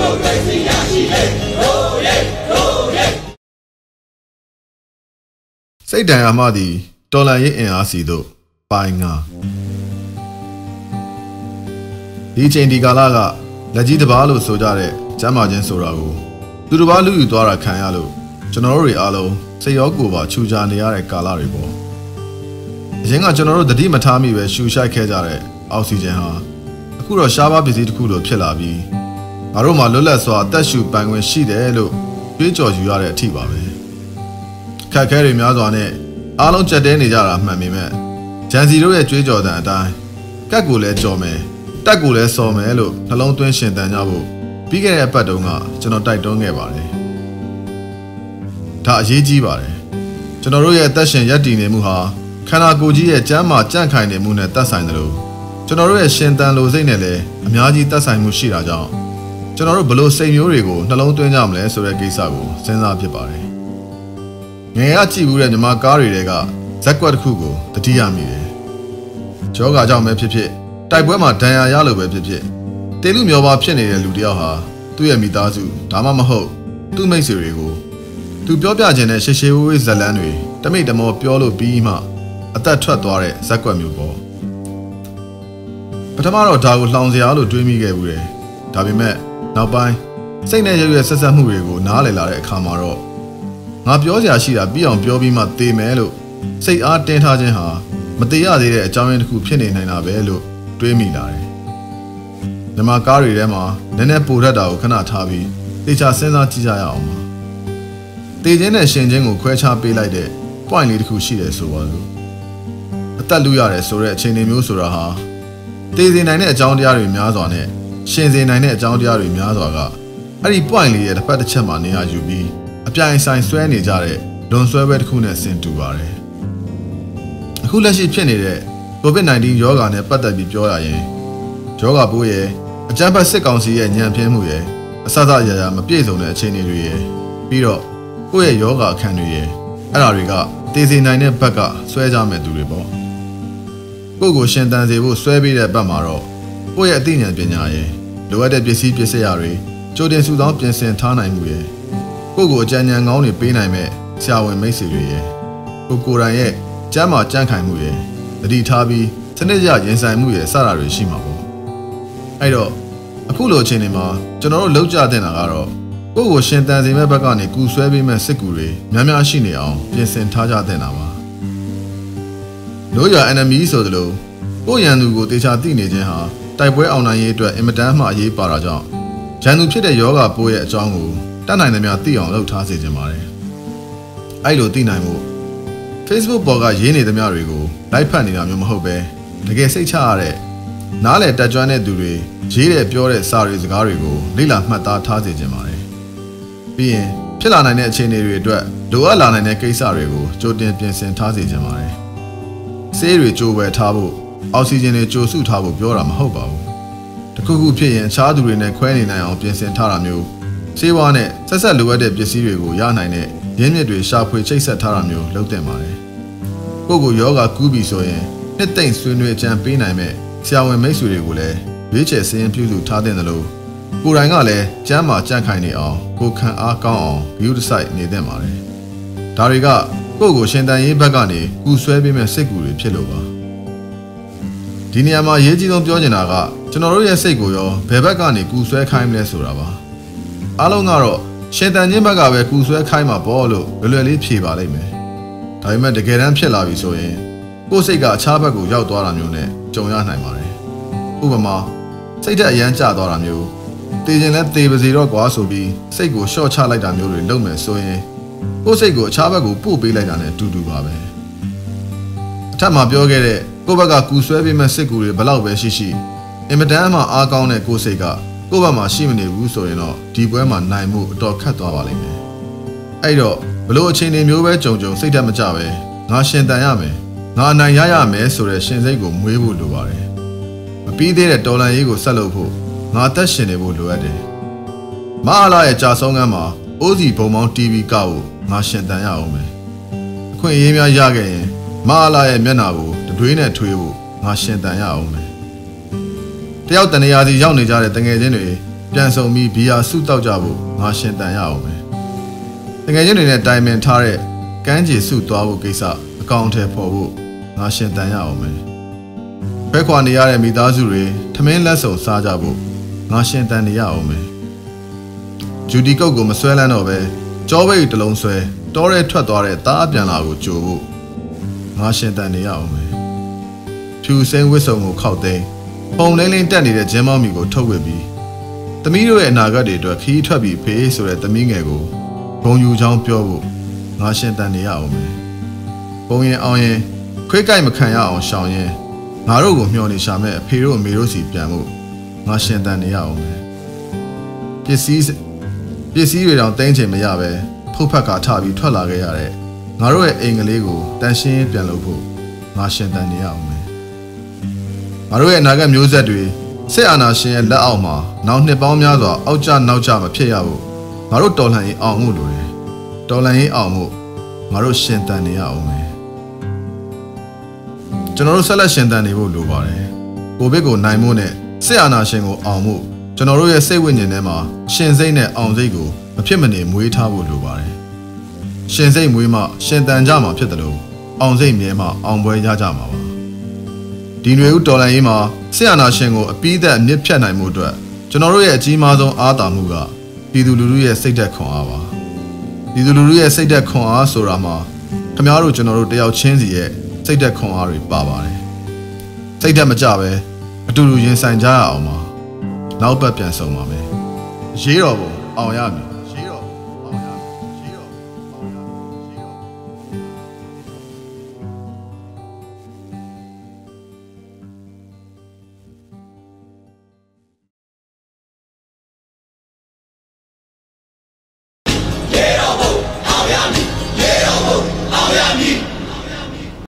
မိုကရေစီရရှိလေရိုးရဲရိုးရဲစိတ်တန်အမှသည်တော်လန်ရေးအင်အားစီတို့ပိုင်းငါဒီချိန်ဒီကာလကလက်ကြီးတစ်ပါးလို့ဆိုကြတဲ့ကျမ်းမာခြင်းဆိုတာကိုသူတစ်ပါးလူယူသွားတာခံရလို့ကျွန်တော်တို့တွေအားလုံးစိတ်ရောကိုယ်ပါခြူချနေရတဲ့ကာလတွေပေါ့အရင်ကကျွန်တော်တို့တတိမထားမိပဲရှူရှိုက်ခဲ့ကြတဲ့အောက်ဆီဂျင်ဟာအခုတော့ရှားပါးပစ္စည်းတစ်ခုလိုဖြစ်လာပြီး ငါတို့မှလွတ်လပ်စွာအသက်ရှူပိုင်ခွင့်ရှိတယ်လို့တွေးကြော်ယူရတဲ့အထိပါပဲခက်ခဲတွေများစွာနဲ့အားလုံးကြက်တဲနေကြတာမှန်ပေမဲ့ဂျန်စီတို့ရဲ့ကြွေးကြော်တဲ့အတိုင်းကက်ကိုလည်းကြော်မယ်တက်ကိုလည်းစော်မယ်လို့နှလုံးသွင်းရှင်တန်ကြဖို့ပြီးခဲ့တဲ့အပတ်တုန်းကကျွန်တော်တိုက်တွန်းခဲ့ပါတယ်ဒါအရေးကြီးပါတယ်ကျွန်တော်တို့ရဲ့အသက်ရှင်ရပ်တည်နေမှုဟာခန္ဓာကိုယ်ကြီးရဲ့ကျန်းမာကြန့်ခိုင်နေမှုနဲ့သက်ဆိုင်တယ်လို့ကျွန်တော်တို့ရဲ့ရှင်တန်လိုစိတ်နဲ့လည်းအများကြီးသက်ဆိုင်မှုရှိတာကြောင့် ကျွန်တော်တို့ဘလို့စိတ်မျိုးတွေကိုနှလုံးသွင်းကြမလဲဆိုတဲ့ကိစ္စကိုစဉ်းစားဖြစ်ပါတယ်ငယ်ကကြည့်ဘူးတဲ့ညီမကားတွေတဲကဇက်ကွက်တစ်ခုကိုတတိယမိတယ်ကြောဂါကြောင့်ပဲဖြစ်ဖြစ်တိုက်ပွဲမှာဒဏ်ရာရလို့ပဲဖြစ်ဖြစ်တေလူမျောပါဖြစ်နေတဲ့လူတယောက်ဟာသူ့ရဲ့မိသားစုဒါမှမဟုတ်သူ့မိတ်ဆွေတွေကိုသူပြောပြခြင်းနဲ့ရှေရှေဝေးဝေးဇလန်းတွေတမိတ်တမောပြောလို့ပြီးမှအသက်ထွက်သွားတဲ့ဇက်ကွက်မျိုးပေါ့ပထမတော့ဒါကိုလှောင်စရာလို့တွေးမိခဲ့ဘူးတယ်ဒါပေမဲ့ နောက်ပိုင်းစိတ်နဲ့ရရွယ်ဆက်ဆက်မှုတွေကိုနားလည်လာတဲ့အခါမှာတော့ငါပြောစရာရှိတာပြီးအောင်ပြောပြီးမှသေမယ်လို့စိတ်အားတင်းထားခြင်းဟာမသေးရသေးတဲ့အကြောင်းရင်းတစ်ခုဖြစ်နေနိုင်တာပဲလို့တွေးမိလာတယ်။ညီမကားတွေထဲမှာနည်းနည်းပိုရက်တာကိုခဏထားပြီးတေချာစဉ်းစားကြည့်ကြရအောင်ပါ။တေခြင်းနဲ့ရှင်ခြင်းကိုခွဲခြားပေးလိုက်တဲ့ point လေးတစ်ခုရှိတယ်ဆိုပါစို့။အသက်လူရတယ်ဆိုတဲ့အခြေအနေမျိုးဆိုတာဟာတေစေနိုင်တဲ့အကြောင်းတရားတွေများစွာနဲ့ ရှင်စေနိုင်တဲ့အကြောင်းတရားတွေများစွာကအဲ့ဒီ point လေးရဲ့တစ်ဖက်တစ်ချက်မှာနေရာယူပြီးအပြိုင်ဆိုင်ဆွဲနေကြတဲ့လွန်ဆွဲပွဲတစ်ခုနဲ့ဆင်တူပါတယ်။အခုလက်ရှိဖြစ်နေတဲ့ COVID-19 ရောဂါနဲ့ပတ်သက်ပြီးပြောရရင်ရောဂါပိုးရဲ့အကြမ်းဖက်စစ်ကောင်စီရဲ့ညံပြင်းမှုရဲ့အစစအရာရာမပြည့်စုံတဲ့အခြေအနေတွေရဲ့ပြီးတော့ကိုယ့်ရဲ့ယောဂအခန်းတွေရဲ့အဲ့ဒါတွေကတည်စီနိုင်တဲ့ဘက်ကဆွဲကြမဲ့သူတွေပေါ့ကိုယ့်ကိုရှင်တန်စေဖို့ဆွဲပေးတဲ့ဘက်မှာတော့ကိုယ့်ရဲ့အသိဉာဏ်ပညာရဲ့ လိုအပ်တဲ့ပစ္စည်းပစ္စည်းတွေကြိုတင်စုဆောင်းပြင်ဆင်ထားနိုင်မှုရဲ့ကိုယ့်ကိုအကြံဉာဏ်ကောင်းတွေပေးနိုင်မဲ့ဆရာဝန်မိတ်ဆွေတွေရဲ့ကိုကိုယ်တိုင်ရဲ့ကျမ်းမာကြံ့ခိုင်မှုရဲ့တတိထားပြီးစနစ်ရရင်ဆိုင်မှုရဲ့စတာတွေရှိမှာပေါ့အဲ့တော့အခုလိုအချိန်တွေမှာကျွန်တော်တို့လောက်ကြတဲ့တာကတော့ကိုယ့်ကိုရှင်တန်စေမဲ့ဘက်ကနေကူဆွဲပေးမဲ့စစ်ကူတွေများများရှိနေအောင်ပြင်ဆင်ထားကြတဲ့တာပါလို့ရ enemy ဆိုသလိုကိုယ့်ရန်သူကိုတေချာသိနေခြင်းဟာ တိုက်ပွဲအောင်နိုင်ရေးအတွက်အင်မတန်မှအရေးပါတာကြောင့်ရန်သူဖြစ်တဲ့ယောဂပိုးရဲ့အကြောင်းကိုတတ်နိုင်သမျှသိအောင်လုပ်ထားစေခြင်းပါတယ်အဲ့လိုသိနိုင်မှု Facebook ပေါ်ကရေးနေသမျှတွေကိုလိုက်ဖတ်နေတာမျိုးမဟုတ်ပဲတကယ်စိတ်ချရတဲ့နားလည်တက်ကြွတဲ့သူတွေရေးတဲ့ပြောတဲ့စာတွေစကားတွေကိုလေ့လာမှတ်သားထားစေခြင်းပါတယ်။ပြီးရင်ဖြစ်လာနိုင်တဲ့အခြေအနေတွေအတွက်လိုအပ်လာနိုင်တဲ့ကိစ္စတွေကိုကြိုတင်ပြင်ဆင်ထားစေခြင်းပါတယ်။ဆေးတွေကြိုဝယ်ထားဖို့ အောက်ဆီဂျင်တွေကြိုစုထားဖို့ပြောတာမဟုတ်ပါဘူး။တခုခုဖြစ်ရင်အခြားသူတွေနဲ့ခွဲနေနိုင်အောင်ပြင်ဆင်ထားတာမျိုးဆေးဝါးနဲ့ဆက်ဆက်လိုအပ်တဲ့ပစ္စည်းတွေကိုရနိုင်တဲ့ရင်းမြစ်တွေရှာဖွေချိတ်ဆက်ထားတာမျိုးလုပ်တင်ပါတယ်။ကိုယ့်ကိုယောဂကူးပြီဆိုရင်နှစ်သိမ့်ဆွေးနွေးကြံပေးနိုင်မဲ့ဆရာဝန်မိတ်ဆွေတွေကိုလည်းရွေးချယ်စည်းရင်ပြုစုထားတဲ့လို့ကိုယ်တိုင်ကလည်းကျမ်းမာကြန့်ခိုင်နေအောင်ကိုခံအားကောင်းအောင်ဂရုတစိုက်နေတဲ့ပါတယ်။ဒါတွေကကိုယ့်ကိုရှင်တန်ရေးဘက်ကနေကူဆွဲပေးမဲ့စိတ်ကူတွေဖြစ်လို့ပါ။ ဒီနေရာမှာအရေးကြီးဆုံးပြောချင်တာကကျွန်တော်တို့ရဲ့စိတ်ကိုရောဘယ်ဘက်ကနေကူဆွဲခိုင်းမလဲဆိုတာပါ။အားလုံးကတော့ရှင်တန်ချင်းဘက်ကပဲကူဆွဲခိုင်းမှာပေါ့လို့လွယ်လွယ်လေးဖြေပါလိမ့်မယ်။ဒါပေမဲ့တကယ်တမ်းဖြစ်လာပြီဆိုရင်ကိုယ်စိတ်ကအခြားဘက်ကိုရောက်သွားတာမျိုးနဲ့ကြုံရနိုင်ပါတယ်။ဥပမာစိတ်ဓာတ်အရန်ကျသွားတာမျိုးတည်ခြင်းလဲတည်ပါစေတော့ကွာဆိုပြီးစိတ်ကိုရှော့ချလိုက်တာမျိုးတွေလုပ်မယ်ဆိုရင်ကိုယ်စိတ်ကိုအခြားဘက်ကိုပို့ပေးလိုက်တာနဲ့တူတူပါပဲ။အထက်မှာပြောခဲ့တဲ့ ကိုယ့်ဘက်ကကူဆွဲပေးမဲ့စိတ်ကူတွေဘလောက်ပဲရှိရှိအင်မတန်မှအားကောင်းတဲ့ကိုယ်စိတ်ကကိုယ့်ဘက်မှာရှိမနေဘူးဆိုရင်တော့ဒီပွဲမှာနိုင်မှုအတော်ခက်သွားပါလိမ့်မယ်။အဲ့တော့ဘလို့အခြေအနေမျိုးပဲကြုံကြုံစိတ်ဓာတ်မကြပဲငါရှင်တန်ရမယ်။ငါအနိုင်ရရမယ်ဆိုတဲ့ရှင်စိတ်ကိုမွေးဖို့လိုပါတယ်။မပြီးသေးတဲ့တော်လန်ရေးကိုဆက်လုပ်ဖို့ငါသက်ရှင်နေဖို့လိုအပ်တယ်။မအားလာရဲ့ကြာဆုံးကမ်းမှာအိုးစီဘုံမောင်း TV ကောက်ဖို့ငါရှင်တန်ရအောင်မယ်။အခွင့်အရေးများရခဲ့ရင်မအားလာရဲ့မျက်နှာကို တတွေးနဲ့ထွေးဖို့ငါရှင်တန်ရအောင်မယ်။တယောက်တနေရာစီရောက်နေကြတဲ့တငယ်ချင်းတွေပြန်ဆုံပြီးဘီယာစုတောက်ကြဖို့ငါရှင်တန်ရအောင်မယ်တကယ်ချင်းတွေနဲ့တိုင်ပင်ထားတဲ့ကမ်းခြေစုသွားဖို့ကိစ္စအကောင့်ထဲပေါ်ဖို့ငါရှင်တန်ရအောင်မယ်ဖဲခွာနေရတဲ့မိသားစုတွေထမင်းလက်ဆောင်စားကြဖို့ငါရှင်တန်နေရအောင်မယ်ဂျူဒီကုတ်ကိုမဆွဲလန်းတော့ပဲကြောပိတ်တစ်လုံးဆွဲတောရဲထွက်သွားတဲ့သားအပြန်လာကိုကြိုဖို့ငါရှင်တန်နေရအောင်မယ် ဖြူစင်းဝစ်စုံကိုခောက်သိမ်းပုံလင်းလင်းတက်နေတဲ့ဂျင်းမောင်မီကိုထုတ်ဝစ်ပြီးသမီးတို့ရဲ့အနာဂတ်တွေအတွက်ခီးထွက်ပြီးဖေးဆိုတဲ့သမီးငယ်ကိုဂုံယူချောင်းပြောဖို့ငါရှင်တန်နေရအောင်မယ်ပုံရင်အောင်ရင်ခွေးကြိုက်မခံရအောင်ရှောင်ရင်ငါတို့ကိုမျှော်နေရှာမဲ့အဖေတို့အမေတို့စီပြန်ဖို့ငါရှင်တန်နေရအောင်မယ်ပစ္စည်းပစ္စည်းတွေတောင်တင်းချင်မရပဲဖုတ်ဖက်ကထပြီးထွက်လာခဲ့ရတဲ့ငါတို့ရဲ့အိမ်ကလေးကိုတန်ရှင်းပြန်လုပ်ဖို့ငါရှင်တန်နေရအောင်မယ် ငါတို့ရဲ့အနာဂတ်မျိုးဆက်တွေစစ်အာဏာရှင်ရဲ့လက်အောက်မှာနောက်နှစ်ပေါင်းများစွာအောက်ကျနောက်ကျမဖြစ်ရဘူးငါတို့တော်လှန်ရေးအောင်မှုလိုတယ်တော်လှန်ရေးအောင်မှုငါတို့ရှင်တန်နေရအောင်မယ်ကျွန်တော်တို့ဆက်လက်ရှင်တန်နေဖို့လိုပါတယ်ကိုဗစ်ကိုနိုင်မှုနဲ့စစ်အာဏာရှင်ကိုအောင်မှုကျွန်တော်တို့ရဲ့စိတ်ဝိညာဉ်ထဲမှာရှင်စိတ်နဲ့အောင်စိတ်ကိုမဖြစ်မနေမွေးထားဖို့လိုပါတယ်ရှင်စိတ်မွေးမှရှင်တန်ကြမှာဖြစ်တယ်လို့အောင်စိတ်မြဲမှအောင်ပွဲရကြမှာပါ ဒီຫນွေဦးတော်လန်ရေးမှာစစ်အာဏာရှင်ကိုအပိသက်အမြင့်ဖြတ်နိုင်မှုအတွက်ကျွန်တော်တို့ရဲ့အကြီးမားဆုံးအားသာမှုကပြည်သူလူထုရဲ့စိတ်သက်ခွန်အားပါပြည်သူလူထုရဲ့စိတ်သက်ခွန်အားဆိုတာမှာခင်ဗျားတို့ကျွန်တော်တို့တယောက်ချင်းစီရဲ့စိတ်သက်ခွန်အားတွေပါပါတယ်စိတ်သက်မကြပဲအတူတူရင်ဆိုင်ကြရအောင်ပါနောက်ပတ်ပြန်ဆုံးပါမယ်ရေးတော်ပုံအောင်ရမည်